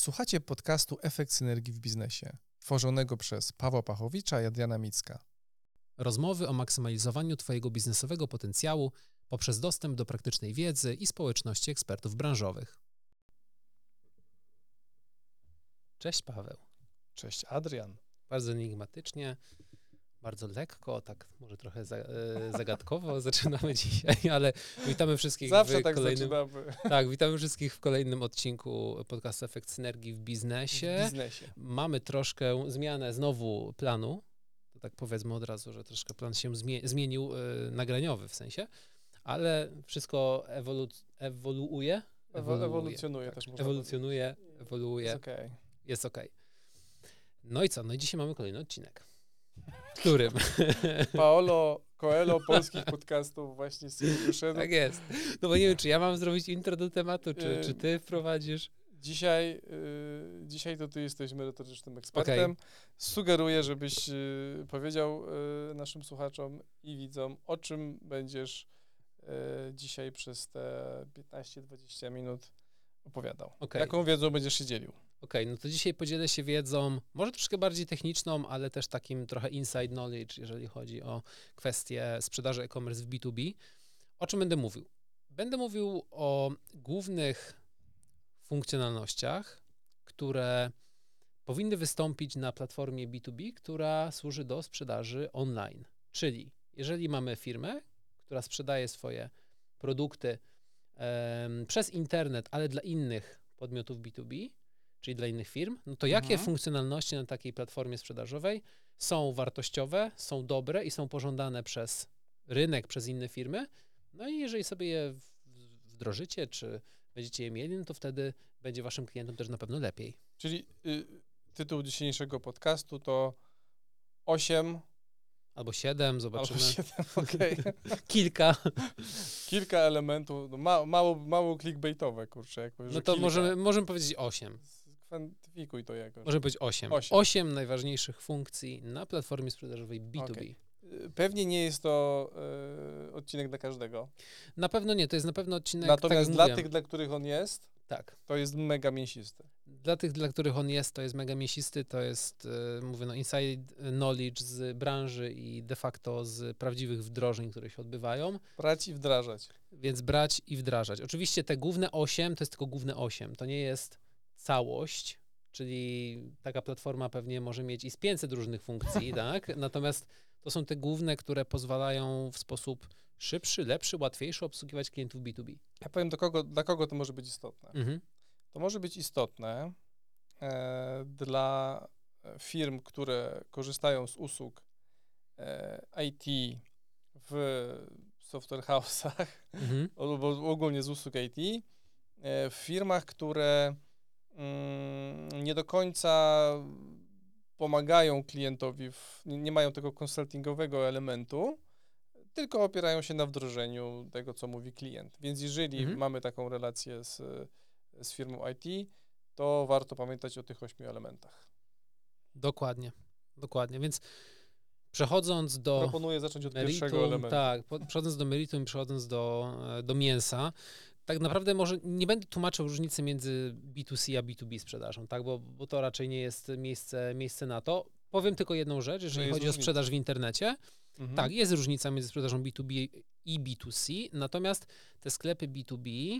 Słuchacie podcastu Efekt Synergii w Biznesie, tworzonego przez Pawła Pachowicza i Adriana Micka. Rozmowy o maksymalizowaniu Twojego biznesowego potencjału poprzez dostęp do praktycznej wiedzy i społeczności ekspertów branżowych. Cześć Paweł. Cześć Adrian. Bardzo enigmatycznie, bardzo lekko, tak może trochę za, e, zagadkowo zaczynamy dzisiaj, ale witamy wszystkich Zawsze w tak kolejnym... zaczynamy. Tak, witamy wszystkich w kolejnym odcinku podcastu Efekt Synergii w biznesie. W biznesie. Mamy troszkę zmianę znowu planu. To tak powiedzmy od razu, że troszkę plan się zmie- zmienił, yy, nagraniowy w sensie, ale wszystko ewolu ewoluuje. Ewo- ewolucjonuje też można Ewolucjonuje, ewoluuje, Jest okej. jest ok. No i co? No i dzisiaj mamy kolejny odcinek. Którym? Paolo Coelho polskich podcastów właśnie z wyszedł. tak jest. No bo nie wiem, czy ja mam zrobić intro do tematu, czy, Yy, czy ty wprowadzisz? Dzisiaj, y, dzisiaj to ty jesteś merytorycznym ekspertem. Sugeruję, żebyś y, powiedział y, naszym słuchaczom i widzom, o czym będziesz dzisiaj przez te 15-20 minut opowiadał. Okej. Jaką wiedzą będziesz się dzielił? Okej, no to dzisiaj podzielę się wiedzą, może troszkę bardziej techniczną, ale też takim trochę inside knowledge, jeżeli chodzi o kwestie sprzedaży e-commerce w B2B. O czym będę mówił? Będę mówił o głównych funkcjonalnościach, które powinny wystąpić na platformie B2B, która służy do sprzedaży online. Czyli jeżeli mamy firmę, która sprzedaje swoje produkty em, przez internet, ale dla innych podmiotów B2B, czyli dla innych firm, no to jakie Mhm. funkcjonalności na takiej platformie sprzedażowej są wartościowe, są dobre i są pożądane przez rynek, przez inne firmy? No i jeżeli sobie je wdrożycie, czy będziecie je mieli, no to wtedy będzie waszym klientom też na pewno lepiej. Czyli y, tytuł dzisiejszego podcastu to 8 Albo siedem, zobaczymy. albo 7, okej. Kilka. Kilka elementów, no ma, mało, mało clickbaitowe, kurczę, No to kilka. możemy, możemy powiedzieć osiem. Kwantyfikuj to jakoś. Możemy powiedzieć osiem. Osiem. Osiem najważniejszych funkcji na platformie sprzedażowej B2B. Okej. Y, Pewnie nie jest to y, odcinek dla każdego. Na pewno nie, to jest na pewno odcinek, Natomiast tak dla mówiłem, tych, dla których on jest, tak. to jest mega mięsisty. Dla tych, dla których on jest, to jest mega mięsisty, to jest, e, mówię, no, inside knowledge z branży i de facto z prawdziwych wdrożeń, które się odbywają, Brać i wdrażać. więc brać i wdrażać. Oczywiście te główne 8 to jest tylko główne 8, to nie jest całość, czyli taka platforma pewnie może mieć i z 500 różnych funkcji, tak? Natomiast to są te główne, które pozwalają w sposób szybszy, lepszy, łatwiejszy obsługiwać klientów B2B. Ja powiem, do kogo, dla kogo to może być istotne. Mhm. To może być istotne e, dla firm, które korzystają z usług e, IT w software house'ach, Mhm. albo ogólnie z usług IT, e, w firmach, które nie do końca pomagają klientowi, w, nie mają tego konsultingowego elementu, tylko opierają się na wdrożeniu tego, co mówi klient. Więc jeżeli Mhm. mamy taką relację z, z firmą IT, to warto pamiętać o tych ośmiu elementach. Dokładnie, dokładnie. Więc przechodząc do Proponuję zacząć od pierwszego meritum, elementu. tak, po- przechodząc do meritum, przechodząc do, e, do mięsa, tak naprawdę może nie będę tłumaczył różnicy między B2C a B2B sprzedażą, tak, bo, bo to raczej nie jest miejsce, miejsce na to. Powiem tylko jedną rzecz, jeżeli chodzi o różnica. sprzedaż w internecie. Mhm. Tak, jest różnica między sprzedażą B2B i B2C, natomiast te sklepy B2B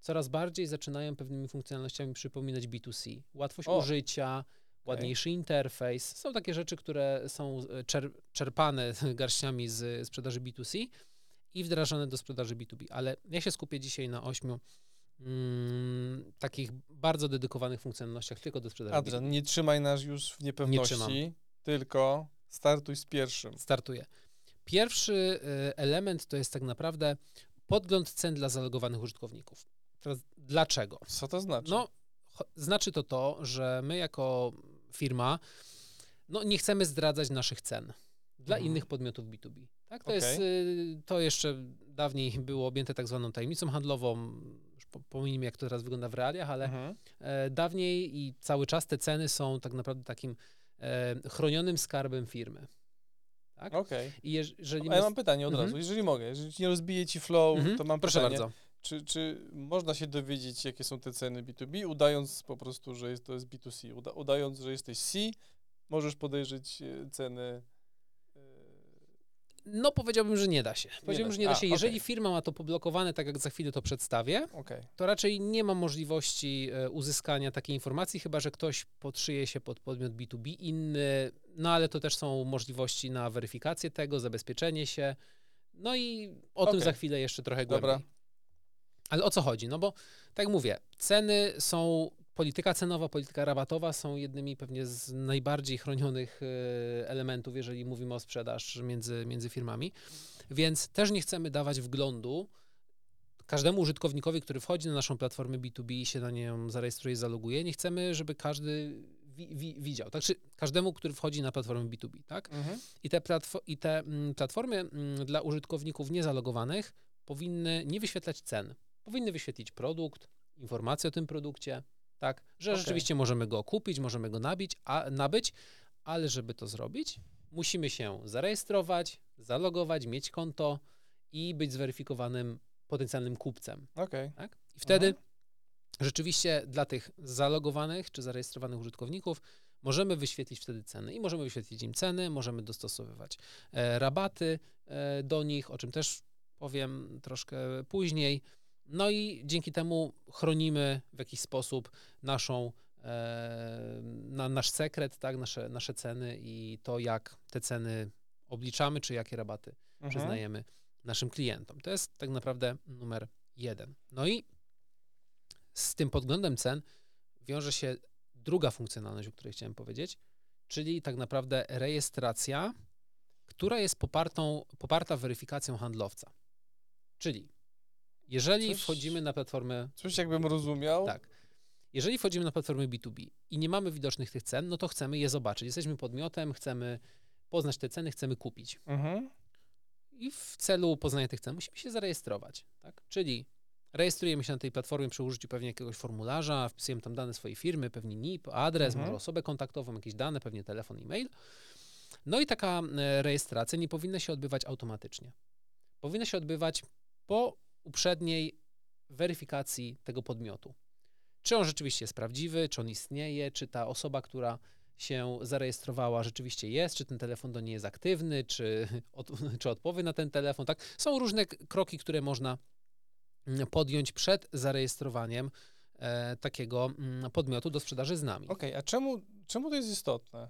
coraz bardziej zaczynają pewnymi funkcjonalnościami przypominać B2C. Łatwość O. użycia, ładniejszy interfejs. Są takie rzeczy, które są e, czer czerpane garściami z sprzedaży B2C i wdrażane do sprzedaży B2B. Ale ja się skupię dzisiaj na ośmiu mm, takich bardzo dedykowanych funkcjonalnościach tylko do sprzedaży Adrian, nie trzymaj nas już w niepewności, trzymam. tylko startuj z pierwszym. startuje. Pierwszy e, element to jest tak naprawdę podgląd cen dla zalogowanych użytkowników. Teraz dlaczego? Co to znaczy? No, znaczy to to, że my jako firma no, nie chcemy zdradzać naszych cen dla Mhm. innych podmiotów B2B. Tak? To, Okej. jest, y, to jeszcze dawniej było objęte tak zwaną tajemnicą handlową. Już po- Pomijmy, jak to teraz wygląda w realiach, ale Mhm. e, dawniej i cały czas te ceny są tak naprawdę takim e, chronionym skarbem firmy. Tak? Okej. My ja mam pytanie od Mhm. razu, jeżeli mogę. Jeżeli nie rozbiję ci flow, Mhm. to mam Proszę pytanie. bardzo. czy, czy można się dowiedzieć, jakie są te ceny B2B, udając po prostu, że jest, to jest B2C? Uda, udając, że jesteś C, możesz podejrzeć e, ceny. No powiedziałbym, że nie da się. Powiedziałbym, że nie da się. A, Jeżeli okej. firma ma to poblokowane, tak jak za chwilę to przedstawię, Okej. to raczej nie ma możliwości e, uzyskania takiej informacji, chyba że ktoś podszyje się pod podmiot B2B inny, no ale to też są możliwości na weryfikację tego, zabezpieczenie się. No i o tym Okej. za chwilę jeszcze trochę głębiej. Dobra. Ale o co chodzi? No bo tak mówię, ceny są, polityka cenowa, polityka rabatowa są jednymi pewnie z najbardziej chronionych e, elementów, jeżeli mówimy o sprzedaż między, między firmami. Więc też nie chcemy dawać wglądu każdemu użytkownikowi, który wchodzi na naszą platformę B2B i się na nią zarejestruje, zaloguje. Nie chcemy, żeby każdy wi- wi- widział. Także każdemu, który wchodzi na platformę B2B, tak? Mhm. I te, platfo- i te mm, platformy mm, dla użytkowników niezalogowanych powinny nie wyświetlać cen. Powinny wyświetlić produkt, informacje o tym produkcie, tak, że Okej. rzeczywiście możemy go kupić, możemy go nabić, a, nabyć, ale żeby to zrobić, musimy się zarejestrować, zalogować, mieć konto i być zweryfikowanym potencjalnym kupcem. Okej. Tak? I wtedy Mhm. rzeczywiście dla tych zalogowanych czy zarejestrowanych użytkowników możemy wyświetlić wtedy ceny i możemy wyświetlić im ceny, możemy dostosowywać e, rabaty e, do nich, o czym też powiem troszkę później. No i dzięki temu chronimy w jakiś sposób naszą, e, na, nasz sekret, tak, nasze, nasze ceny i to, jak te ceny obliczamy, czy jakie rabaty Mhm. przyznajemy naszym klientom. To jest tak naprawdę numer jeden. No i z tym podglądem cen wiąże się druga funkcjonalność, o której chciałem powiedzieć, czyli tak naprawdę rejestracja, która jest popartą, poparta weryfikacją handlowca. Czyli jeżeli Coś- wchodzimy na platformę Coś jakbym rozumiał. tak. Jeżeli wchodzimy na platformę B2B i nie mamy widocznych tych cen, no to chcemy je zobaczyć. Jesteśmy podmiotem, chcemy poznać te ceny, chcemy kupić. Mhm. I w celu poznania tych cen musimy się zarejestrować. Tak? Czyli rejestrujemy się na tej platformie przy użyciu pewnie jakiegoś formularza, wpisujemy tam dane swojej firmy, pewnie NIP, adres, Mhm. może osobę kontaktową, jakieś dane, pewnie telefon, e-mail. No i taka e, rejestracja nie powinna się odbywać automatycznie. Powinna się odbywać po uprzedniej weryfikacji tego podmiotu. Czy on rzeczywiście jest prawdziwy, czy on istnieje, czy ta osoba, która się zarejestrowała, rzeczywiście jest, czy ten telefon do niej jest aktywny, czy, od, czy odpowie na ten telefon. Tak? Są różne kroki, które można mm, podjąć przed zarejestrowaniem e, takiego mm, podmiotu do sprzedaży z nami. Okej, a czemu, czemu to jest istotne?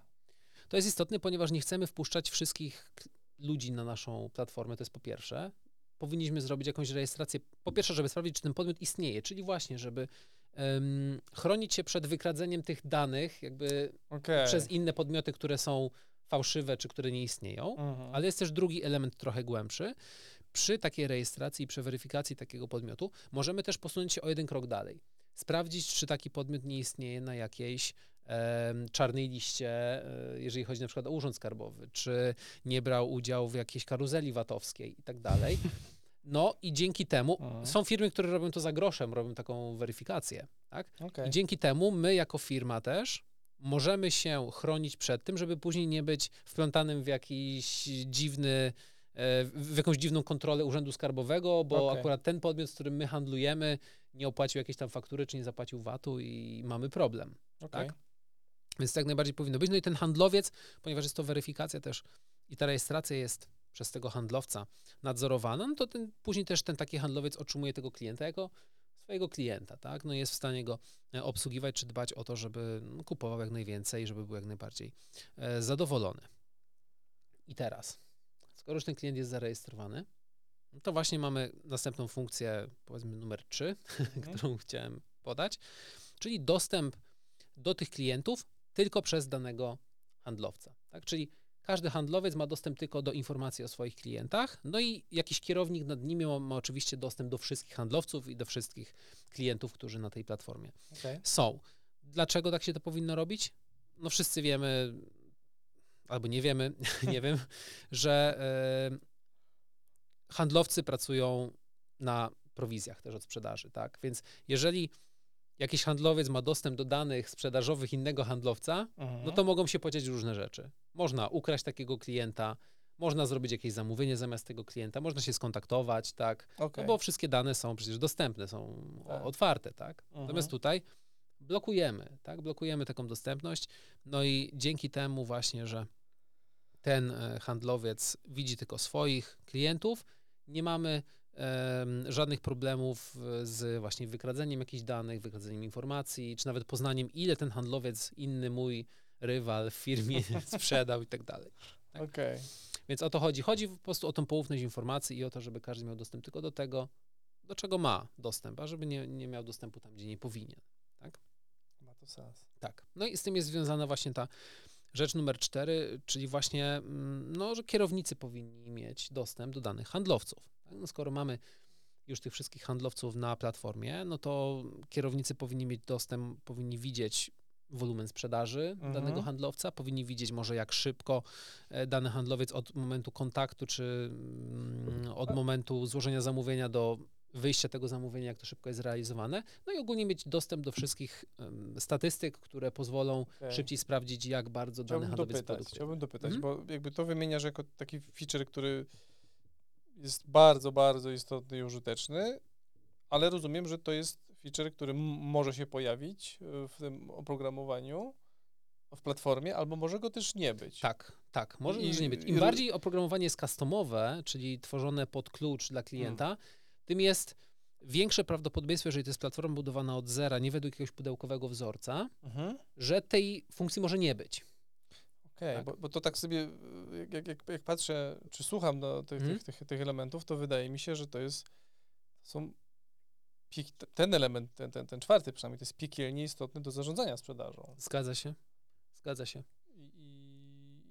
To jest istotne, ponieważ nie chcemy wpuszczać wszystkich ludzi na naszą platformę, to jest po pierwsze. Powinniśmy zrobić jakąś rejestrację, po pierwsze, żeby sprawdzić, czy ten podmiot istnieje, czyli właśnie, żeby em, chronić się przed wykradzeniem tych danych, jakby Okej. przez inne podmioty, które są fałszywe czy które nie istnieją. Mhm. Ale jest też drugi element trochę głębszy. Przy takiej rejestracji i przy weryfikacji takiego podmiotu możemy też posunąć się o jeden krok dalej. Sprawdzić, czy taki podmiot nie istnieje na jakiejś em, czarnej liście, e, jeżeli chodzi na przykład o urząd skarbowy, czy nie brał udziału w jakiejś karuzeli VAT-owskiej i tak dalej. No i dzięki temu Mhm. są firmy, które robią to za groszem, robią taką weryfikację, tak? Okej. I dzięki temu my jako firma też możemy się chronić przed tym, żeby później nie być wplątanym w jakiś dziwny, e, w jakąś dziwną kontrolę Urzędu Skarbowego, bo Okej. akurat ten podmiot, z którym my handlujemy, nie opłacił jakiejś tam faktury, czy nie zapłacił VAT-u i mamy problem. Okej. tak? Więc tak najbardziej powinno być. No i ten handlowiec, ponieważ jest to weryfikacja też i ta rejestracja jest przez tego handlowca nadzorowana, no to ten, później też ten taki handlowiec otrzymuje tego klienta jako swojego klienta, tak? No jest w stanie go e, obsługiwać czy dbać o to, żeby no, kupował jak najwięcej, żeby był jak najbardziej e, zadowolony. I teraz, skoro już ten klient jest zarejestrowany, no to właśnie mamy następną funkcję, powiedzmy numer 3, Mhm. którą chciałem podać, czyli dostęp do tych klientów tylko przez danego handlowca. Tak? Czyli każdy handlowiec ma dostęp tylko do informacji o swoich klientach, no i jakiś kierownik nad nimi ma, ma oczywiście dostęp do wszystkich handlowców i do wszystkich klientów, którzy na tej platformie Okej. są. Dlaczego tak się to powinno robić? No wszyscy wiemy, albo nie wiemy, nie wiem, że e, handlowcy pracują na prowizjach też od sprzedaży, tak? Więc jeżeli jakiś handlowiec ma dostęp do danych sprzedażowych innego handlowca, Mhm. no to mogą się podziać różne rzeczy. Można ukraść takiego klienta, Można zrobić jakieś zamówienie zamiast tego klienta, można się skontaktować, tak, Okay. no bo wszystkie dane są przecież dostępne, są Tak. otwarte, tak. Mhm. Natomiast tutaj blokujemy, tak, blokujemy taką dostępność, no i dzięki temu właśnie, że ten e, handlowiec widzi tylko swoich klientów, nie mamy żadnych problemów e, z właśnie wykradzeniem jakichś danych, wykradzeniem informacji, czy nawet poznaniem, ile ten handlowiec, inny mój rywal w firmie sprzedał i tak dalej. tak. Okej. Więc o to chodzi. Chodzi po prostu o tą poufność informacji i o to, żeby każdy miał dostęp tylko do tego, do czego ma dostęp, a żeby nie, nie miał dostępu tam, gdzie nie powinien. Ma to sens. Tak. No i z tym jest związana właśnie ta rzecz numer cztery, czyli właśnie, mm, no, że kierownicy powinni mieć dostęp do danych handlowców. Tak? No, skoro mamy już tych wszystkich handlowców na platformie, no to kierownicy powinni mieć dostęp, powinni widzieć wolumen sprzedaży Mhm. danego handlowca, powinni widzieć może jak szybko e, dany handlowiec od momentu kontaktu, czy mm, od momentu złożenia zamówienia do wyjścia tego zamówienia, jak to szybko jest realizowane, no i ogólnie mieć dostęp do wszystkich em, statystyk, które pozwolą Okej. szybciej sprawdzić, jak bardzo dany Chciałbym handlowiec dopytać, produkuje. chciałbym dopytać, Mhm. bo jakby to wymieniasz jako taki feature, który jest bardzo, bardzo istotny i użyteczny, ale rozumiem, że to jest feature, który może się pojawić y, w tym oprogramowaniu w platformie, albo może go też nie być. Tak, tak, może I- też nie być. i Im ro- bardziej oprogramowanie jest customowe, czyli tworzone pod klucz dla klienta, tym jest większe prawdopodobieństwo, jeżeli to jest platforma budowana od zera, nie według jakiegoś pudełkowego wzorca, Mhm. że tej funkcji może nie być. Okej, Tak. bo, bo to tak sobie, y, jak, jak, jak, patrzę, czy słucham do tych, Mhm. tych, tych, tych elementów, to wydaje mi się, że to jest, są, ten element, ten, ten, ten czwarty przynajmniej, to jest piekielnie istotny do zarządzania sprzedażą. Zgadza się? Zgadza się.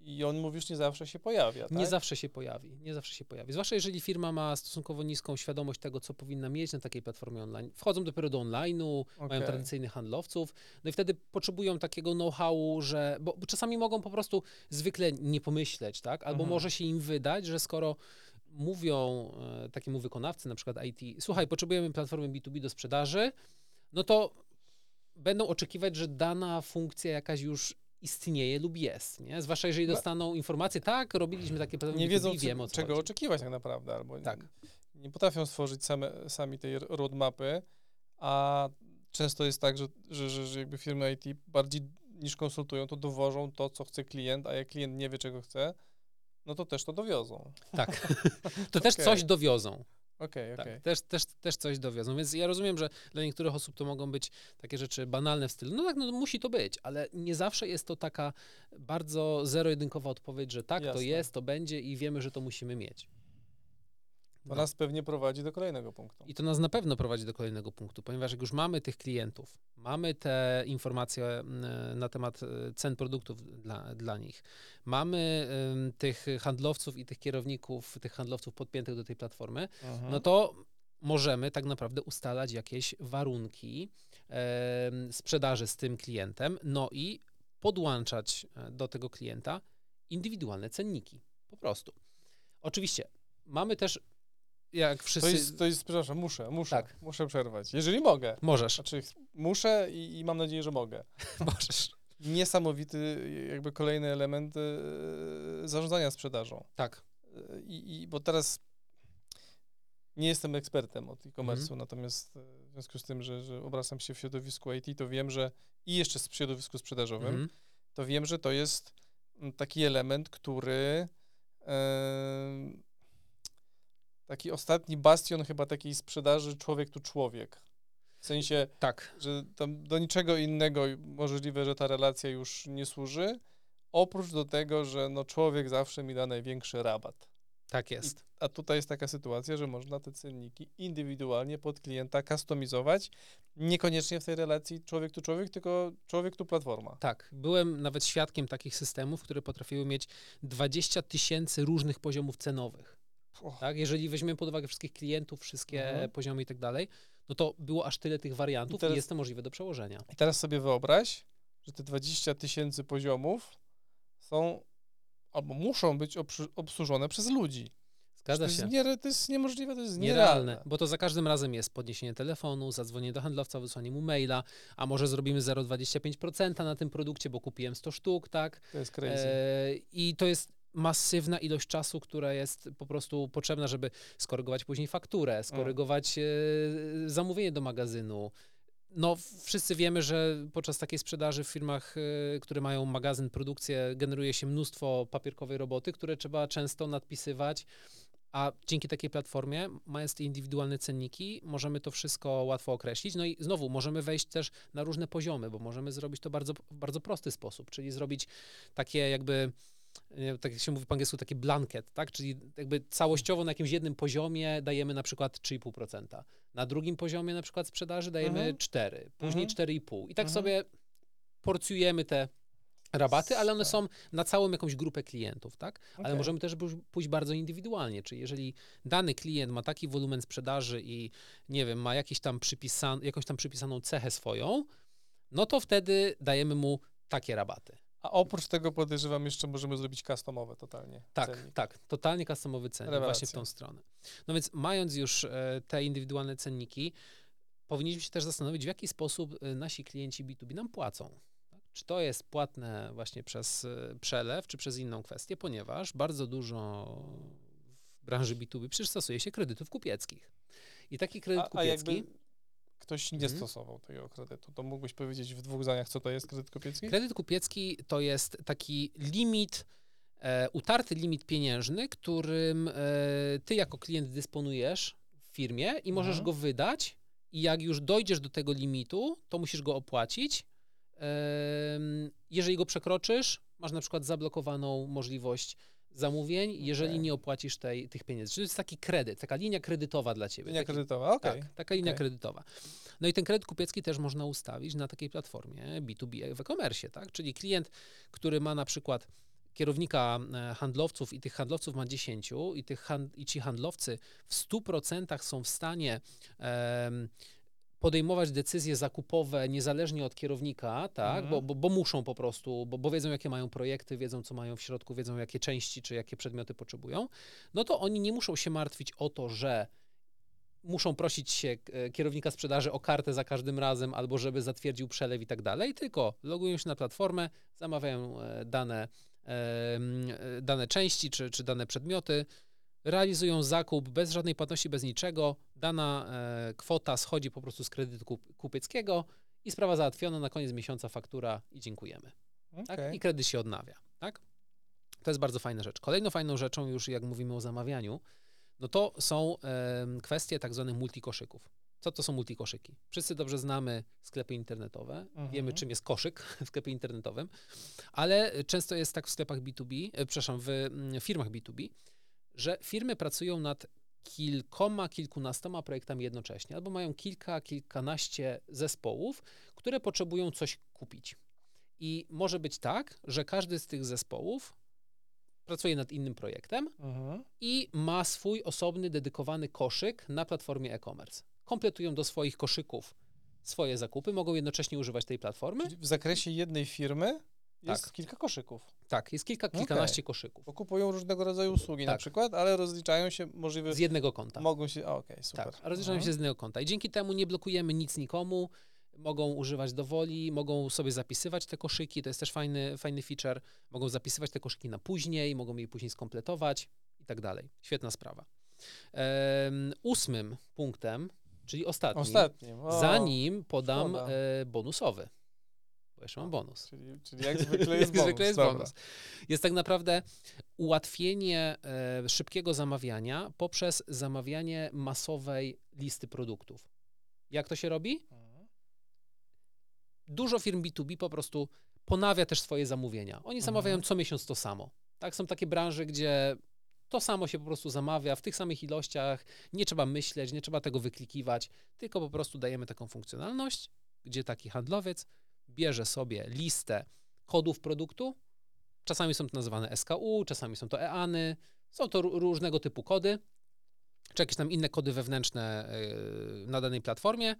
I, on, mówisz, nie zawsze się pojawia, Nie tak? zawsze się pojawi, nie zawsze się pojawi. Zwłaszcza jeżeli firma ma stosunkowo niską świadomość tego, co powinna mieć na takiej platformie online. Wchodzą dopiero do online'u, mają Okej. tradycyjnych handlowców, no i wtedy potrzebują takiego know-howu, że, bo, bo czasami mogą po prostu zwykle nie pomyśleć, tak? Albo Mhm. może się im wydać, że skoro mówią e, takiemu wykonawcy, na przykład IT, słuchaj, potrzebujemy platformy B2B do sprzedaży, no to będą oczekiwać, że dana funkcja jakaś już istnieje lub jest, nie? Zwłaszcza jeżeli dostaną informację, tak, robiliśmy takie platformy Nie B2B, wiedzą, wiemy co, czego chodzi. oczekiwać tak naprawdę, albo Tak. nie, nie potrafią stworzyć same, sami tej roadmapy, a często jest tak, że, że, że, że jakby firmy IT bardziej niż konsultują, to dowożą to, co chce klient, a jak klient nie wie, czego chce, no to też to dowiozą. Tak. to też Okej. coś dowiozą. Okej, Tak, okej. też, też, też coś dowiozą. Więc ja rozumiem, że dla niektórych osób to mogą być takie rzeczy banalne w stylu, no tak, no musi to być, ale nie zawsze jest to taka bardzo zero-jedynkowa odpowiedź, że tak, to Jasne. jest, to będzie i wiemy, że to musimy mieć. To No. nas pewnie prowadzi do kolejnego punktu. I to nas na pewno prowadzi do kolejnego punktu, ponieważ jak już mamy tych klientów, mamy te informacje mm, na temat e, cen produktów dla, dla nich, mamy em, tych handlowców i tych kierowników, tych handlowców podpiętych do tej platformy, Mhm. no to możemy tak naprawdę ustalać jakieś warunki em, sprzedaży z tym klientem, no i podłączać e, do tego klienta indywidualne cenniki. Po prostu. Oczywiście, mamy też, jak to, wszyscy... jest, to jest, przepraszam, muszę, muszę, Tak. muszę przerwać. Jeżeli mogę. Możesz, Znaczy, muszę i, i mam nadzieję, że mogę. możesz. Niesamowity jakby kolejny element e, zarządzania sprzedażą. Tak, E, I, i bo teraz nie jestem ekspertem od e-commerce'u, Mhm. natomiast e, w związku z tym, że, że obracam się w środowisku IT, to wiem, że i jeszcze w środowisku sprzedażowym, mhm. to wiem, że to jest mm, taki element, który e, taki ostatni bastion chyba takiej sprzedaży człowiek tu człowiek. W sensie, tak, że tam do niczego innego możliwe, że ta relacja już nie służy, oprócz do tego, że no człowiek zawsze mi da największy rabat. tak jest. A tutaj jest taka sytuacja, że można te cenniki indywidualnie pod klienta kustomizować, niekoniecznie w tej relacji człowiek tu człowiek, tylko człowiek tu platforma. Tak, byłem nawet świadkiem takich systemów, które potrafiły mieć 20 tysięcy różnych poziomów cenowych. Tak? Jeżeli weźmiemy pod uwagę wszystkich klientów, wszystkie Mhm. poziomy i tak dalej, no to było aż tyle tych wariantów I i, teraz- jest to możliwe do przełożenia. I teraz sobie wyobraź, że te 20 tysięcy poziomów są albo muszą być obsłu- obsłużone przez ludzi. Zgadza to, się. Jest nie, to jest niemożliwe, to jest Nierealne, nierealne. bo to za każdym razem jest podniesienie telefonu, zadzwonienie do handlowca, wysłanie mu maila, a może zrobimy 0,25% na tym produkcie, bo kupiłem 100 sztuk, tak? To jest crazy. E, I to jest masywna ilość czasu, która jest po prostu potrzebna, żeby skorygować później fakturę, skorygować e, zamówienie do magazynu. No, wszyscy wiemy, że podczas takiej sprzedaży w firmach, e, które mają magazyn, produkcję, generuje się mnóstwo papierkowej roboty, które trzeba często nadpisywać. A dzięki takiej platformie, mając te indywidualne cenniki, możemy to wszystko łatwo określić. No i znowu możemy wejść też na różne poziomy, bo możemy zrobić to bardzo, w bardzo prosty sposób, czyli zrobić takie jakby tak jak się mówi po angielsku, taki blanket, tak? Czyli jakby całościowo na jakimś jednym poziomie dajemy na przykład 3,5%. Na drugim poziomie na przykład sprzedaży dajemy mhm. 4, później mhm. 4,5. I tak mhm. sobie porcjujemy te rabaty, ale one są na całą jakąś grupę klientów, tak? Okay. Ale możemy też pójść bardzo indywidualnie, czyli jeżeli dany klient ma taki wolumen sprzedaży i nie wiem, ma jakiś tam przypisan, jakąś tam przypisaną cechę swoją, no to wtedy dajemy mu takie rabaty. A oprócz tego podejrzewam jeszcze możemy zrobić customowe totalnie. Tak, cennik. tak, totalnie customowy cennik, Rewelacja. właśnie w tą stronę. No więc mając już e, te indywidualne cenniki, powinniśmy się też zastanowić, w jaki sposób e, nasi klienci B2B nam płacą. Czy to jest płatne właśnie przez e, przelew, czy przez inną kwestię, ponieważ bardzo dużo w branży B2B przecież stosuje się kredytów kupieckich. I taki kredyt a, kupiecki... A jakby ktoś nie mhm. stosował tego kredytu, to mógłbyś powiedzieć w dwóch zdaniach, co to jest kredyt kupiecki? Kredyt kupiecki to jest taki limit, e, utarty limit pieniężny, którym e, ty jako klient dysponujesz w firmie i możesz mhm. go wydać i jak już dojdziesz do tego limitu, to musisz go opłacić. E, jeżeli go przekroczysz, masz na przykład zablokowaną możliwość zamówień, jeżeli okay. nie opłacisz tej, tych pieniędzy. Czyli to jest taki kredyt, taka linia kredytowa dla ciebie. Linia taki, kredytowa, okej. Okay. Tak, taka linia okay. kredytowa. No i ten kredyt kupiecki też można ustawić na takiej platformie B2B w e-commerce, tak? Czyli klient, który ma na przykład kierownika e, handlowców i tych handlowców ma 10 i, tych hand, i ci handlowcy w 100% są w stanie podejmować decyzje zakupowe niezależnie od kierownika, tak, mhm. bo, bo, bo, muszą po prostu, bo, bo wiedzą, jakie mają projekty, wiedzą, co mają w środku, wiedzą, jakie części czy jakie przedmioty potrzebują, no to oni nie muszą się martwić o to, że muszą prosić się e, kierownika sprzedaży o kartę za każdym razem, albo żeby zatwierdził przelew i tak dalej, tylko logują się na platformę, zamawiają e, dane, dane części czy, czy dane przedmioty, realizują zakup bez żadnej płatności, bez niczego, dana e, kwota schodzi po prostu z kredytu kup kupieckiego i sprawa załatwiona, na koniec miesiąca faktura i dziękujemy. Okay. Tak? I kredyt się odnawia. Tak? To jest bardzo fajna rzecz. Kolejną fajną rzeczą, już jak mówimy o zamawianiu, no to są e, kwestie tak zwanych multikoszyków. Co to są multikoszyki? Wszyscy dobrze znamy sklepy internetowe, mhm. wiemy czym jest koszyk w sklepie internetowym, ale często jest tak w sklepach B2B, e, przepraszam, w mm, firmach B2B, że firmy pracują nad kilkoma, kilkunastoma projektami jednocześnie, albo mają kilka, kilkanaście zespołów, które potrzebują coś kupić. I może być tak, że każdy z tych zespołów pracuje nad innym projektem mhm. i ma swój osobny, dedykowany koszyk na platformie e-commerce. Kompletują do swoich koszyków swoje zakupy, mogą jednocześnie używać tej platformy. Czyli w zakresie jednej firmy jest tak. kilka koszyków. Tak, jest kilka, kilkanaście okay. koszyków. Bo kupują różnego rodzaju usługi tak. na przykład, ale rozliczają się możliwe... Z jednego konta. Mogą się, okej, okay, super. Tak, rozliczają mhm. się z jednego konta i dzięki temu nie blokujemy nic nikomu, mogą używać dowoli, mogą sobie zapisywać te koszyki, to jest też fajny, fajny feature, mogą zapisywać te koszyki na później, mogą je później skompletować i tak dalej. Świetna sprawa. Um, ósmym punktem, czyli ostatnim, ostatnim. O, zanim podam e, bonusowy jeszcze mam bonus. Czyli, czyli jak zwykle jest bonus. zwykle jest, bonus. jest tak naprawdę ułatwienie e, szybkiego zamawiania poprzez zamawianie masowej listy produktów. Jak to się robi? Mhm. Dużo firm B2B po prostu ponawia też swoje zamówienia. Oni zamawiają mhm. co miesiąc to samo. Tak, są takie branże, gdzie to samo się po prostu zamawia w tych samych ilościach, nie trzeba myśleć, nie trzeba tego wyklikiwać, tylko po prostu dajemy taką funkcjonalność, gdzie taki handlowiec bierze sobie listę kodów produktu. Czasami są to nazywane SKU, czasami są to EANy, są to różnego typu kody, czy jakieś tam inne kody wewnętrzne y, na danej platformie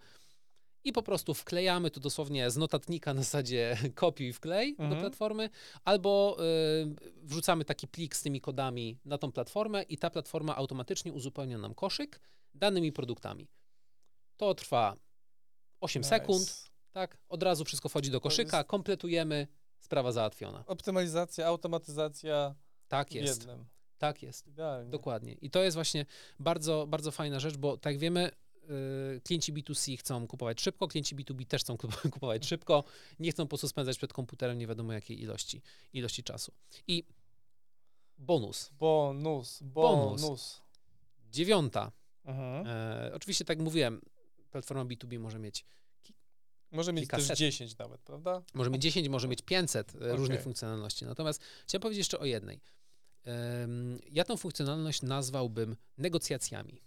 i po prostu wklejamy to dosłownie z notatnika na zasadzie kopiuj wklej mhm. do platformy, albo y, wrzucamy taki plik z tymi kodami na tą platformę i ta platforma automatycznie uzupełnia nam koszyk danymi produktami. To trwa 8 nice. sekund, tak? Od razu wszystko wchodzi do koszyka, kompletujemy, sprawa załatwiona. Optymalizacja, automatyzacja. Tak jest. jednym. Tak jest. Idealnie. Dokładnie. I to jest właśnie bardzo, bardzo fajna rzecz, bo tak wiemy, y, klienci B2C chcą kupować szybko, klienci B2B też chcą kup- kupować szybko, nie chcą po prostu spędzać przed komputerem nie wiadomo jakiej ilości, ilości czasu. I bonus. Bonus, Bonus. bonus. Dziewiąta. Mhm. E, oczywiście, tak jak mówiłem, platforma B2B może mieć, Może mieć kilkaset. też 10 nawet, prawda? może mieć 10, może mieć 500 e, różnych Okej. funkcjonalności. Natomiast chciałem powiedzieć jeszcze o jednej. Ja tą funkcjonalność nazwałbym negocjacjami.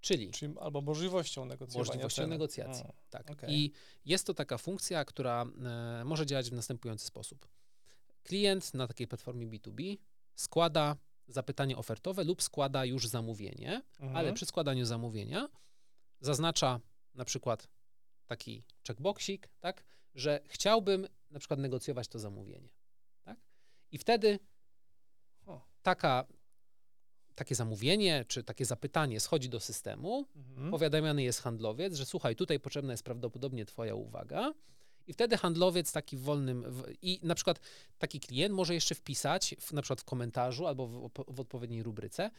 Czyli Czyli albo możliwością negocjowania Możliwością ceny. negocjacji. Mm. Tak. Okej. I jest to taka funkcja, która e, może działać w następujący sposób. Klient na takiej platformie B2B składa zapytanie ofertowe lub składa już zamówienie, Mhm. ale przy składaniu zamówienia zaznacza na przykład taki checkboxik, tak, że chciałbym na przykład negocjować to zamówienie. Tak? I wtedy taka, takie zamówienie czy takie zapytanie schodzi do systemu, Mhm. powiadamiany jest handlowiec, że słuchaj, tutaj potrzebna jest prawdopodobnie Twoja uwaga. I wtedy handlowiec taki wolnym. W, I na przykład taki klient może jeszcze wpisać, w, na przykład w komentarzu albo w, w odpowiedniej rubryce,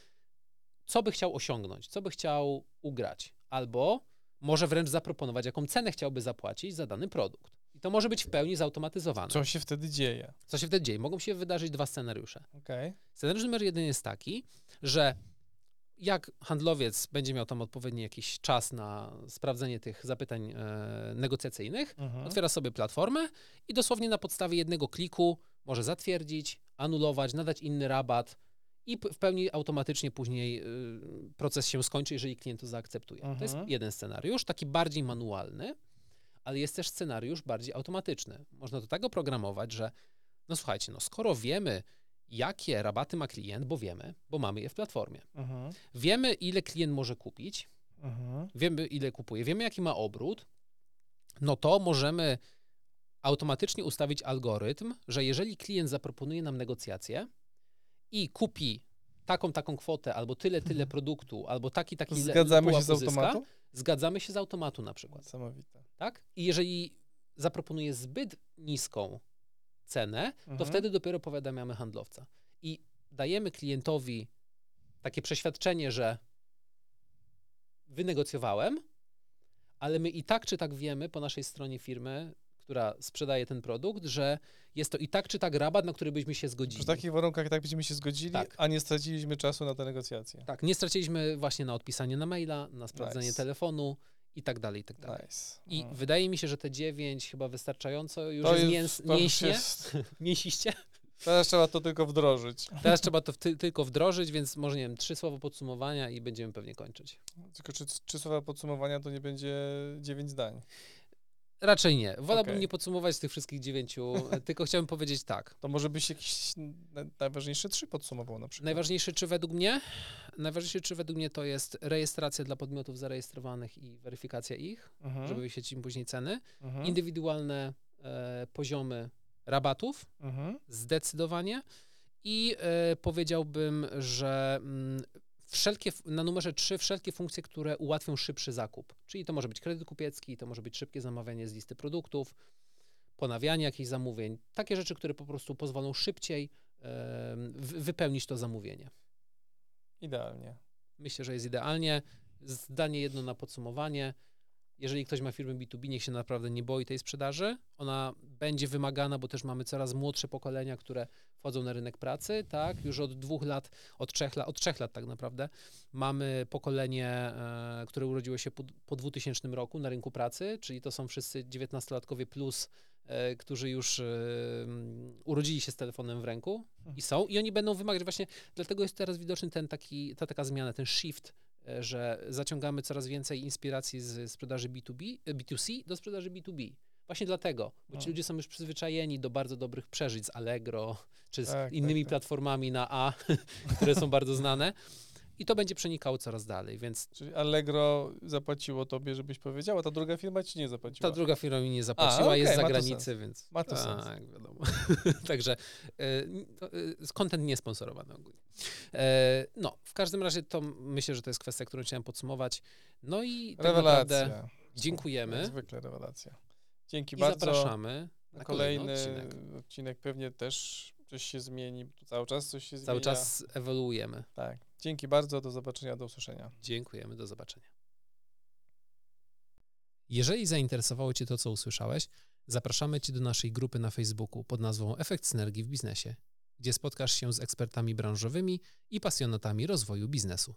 co by chciał osiągnąć, co by chciał ugrać, albo może wręcz zaproponować, jaką cenę chciałby zapłacić za dany produkt. I to może być w pełni zautomatyzowane. Co się wtedy dzieje? Co się wtedy dzieje? Mogą się wydarzyć dwa scenariusze. Okej. Scenariusz numer jeden jest taki, że jak handlowiec będzie miał tam odpowiedni jakiś czas na sprawdzenie tych zapytań e, negocjacyjnych, Mhm. otwiera sobie platformę i dosłownie na podstawie jednego kliku może zatwierdzić, anulować, nadać inny rabat i w pełni automatycznie później y, proces się skończy, jeżeli klient to zaakceptuje. To jest Mhm. jeden scenariusz, taki bardziej manualny, ale jest też scenariusz bardziej automatyczny. Można to tak oprogramować, że no słuchajcie, no skoro wiemy, jakie rabaty ma klient, bo wiemy, bo mamy je w platformie. Mhm. Wiemy, ile klient może kupić, Mhm. wiemy, ile kupuje, wiemy, jaki ma obrót, no to możemy automatycznie ustawić algorytm, że jeżeli klient zaproponuje nam negocjację i kupi taką, taką kwotę, albo tyle, tyle produktu, albo taki, taki Zgadzamy się z automatu? zgadzamy się z automatu na przykład, Niesamowite. tak? I jeżeli zaproponuje zbyt niską cenę, to Mhm. wtedy dopiero powiadamiamy handlowca. I dajemy klientowi takie przeświadczenie, że wynegocjowałem, ale my i tak czy tak wiemy po naszej stronie firmy, która sprzedaje ten produkt, że jest to i tak czy tak rabat, na który byśmy się zgodzili. Przy takich warunkach tak byśmy się zgodzili, Tak. a nie straciliśmy czasu na te negocjacje. Tak, nie straciliśmy właśnie na odpisanie na maila, na sprawdzenie Nice. telefonu i tak dalej, i tak dalej. Nice. I Mm. wydaje mi się, że te dziewięć chyba wystarczająco już To jest, mięs, to mięśnie, jest- mięsiście. Teraz trzeba to tylko wdrożyć. Teraz trzeba to ty, tylko wdrożyć, więc może, nie wiem, trzy słowa podsumowania i będziemy pewnie kończyć. Tylko czy, czy słowa podsumowania to nie będzie dziewięć zdań? Raczej nie. Wolałbym Okej. nie podsumować tych wszystkich dziewięciu, tylko chciałbym powiedzieć tak. To może byś jakieś na- najważniejsze trzy podsumował na przykład. Najważniejsze czy według mnie? Najważniejsze czy według mnie to jest rejestracja dla podmiotów zarejestrowanych i weryfikacja ich, Mhm. żeby wyświetlić im później ceny. Mhm. Indywidualne e, poziomy rabatów, Mhm. zdecydowanie. I e, powiedziałbym, że mm, wszelkie, na numerze 3 wszelkie funkcje, które ułatwią szybszy zakup. Czyli to może być kredyt kupiecki, to może być szybkie zamawianie z listy produktów, ponawianie jakichś zamówień. Takie rzeczy, które po prostu pozwolą szybciej wypełnić to zamówienie. Idealnie. Myślę, że jest idealnie. Zdanie jedno na podsumowanie. Jeżeli ktoś ma firmę B2B, niech się naprawdę nie boi tej sprzedaży. Ona będzie wymagana, bo też mamy coraz młodsze pokolenia, które wchodzą na rynek pracy, tak? Już od dwóch lat, od trzech lat, od trzech lat tak naprawdę mamy pokolenie, e, które urodziło się po, po 2000 roku na rynku pracy, czyli to są wszyscy 19-latkowie plus, e, którzy już e, mm, urodzili się z telefonem w ręku i są i oni będą wymagać właśnie, dlatego jest teraz widoczny ten taki, ta taka zmiana, ten shift, że zaciągamy coraz więcej inspiracji z sprzedaży B2B, e, B2C do sprzedaży B2B. Właśnie dlatego, bo ci No. ludzie są już przyzwyczajeni do bardzo dobrych przeżyć z Allegro, czy z Tak, tak, innymi tak. platformami na A, które są bardzo znane. I to będzie przenikało coraz dalej, więc Czyli Allegro zapłaciło tobie, żebyś powiedziała, ta druga firma ci nie zapłaciła. ta druga firma mi nie zapłaciła, okej, jest ma za granicy, więc Ma to tak, sens. wiadomo. Także y, y, content nie sponsorowany ogólnie. E, no, w każdym razie to myślę, że to jest kwestia, którą chciałem podsumować. No i tak naprawdę Rewelacja. dziękujemy Jak zwykle rewelacja. Dzięki i bardzo. zapraszamy Na kolejny kolejny odcinek. odcinek pewnie też coś się zmieni, cały czas coś się Cały zmienia. czas ewoluujemy. Tak. Dzięki bardzo, do zobaczenia, do usłyszenia. Dziękujemy, do zobaczenia. Jeżeli zainteresowało Cię to, co usłyszałeś, zapraszamy Cię do naszej grupy na Facebooku pod nazwą Efekt Synergii w Biznesie, gdzie spotkasz się z ekspertami branżowymi i pasjonatami rozwoju biznesu.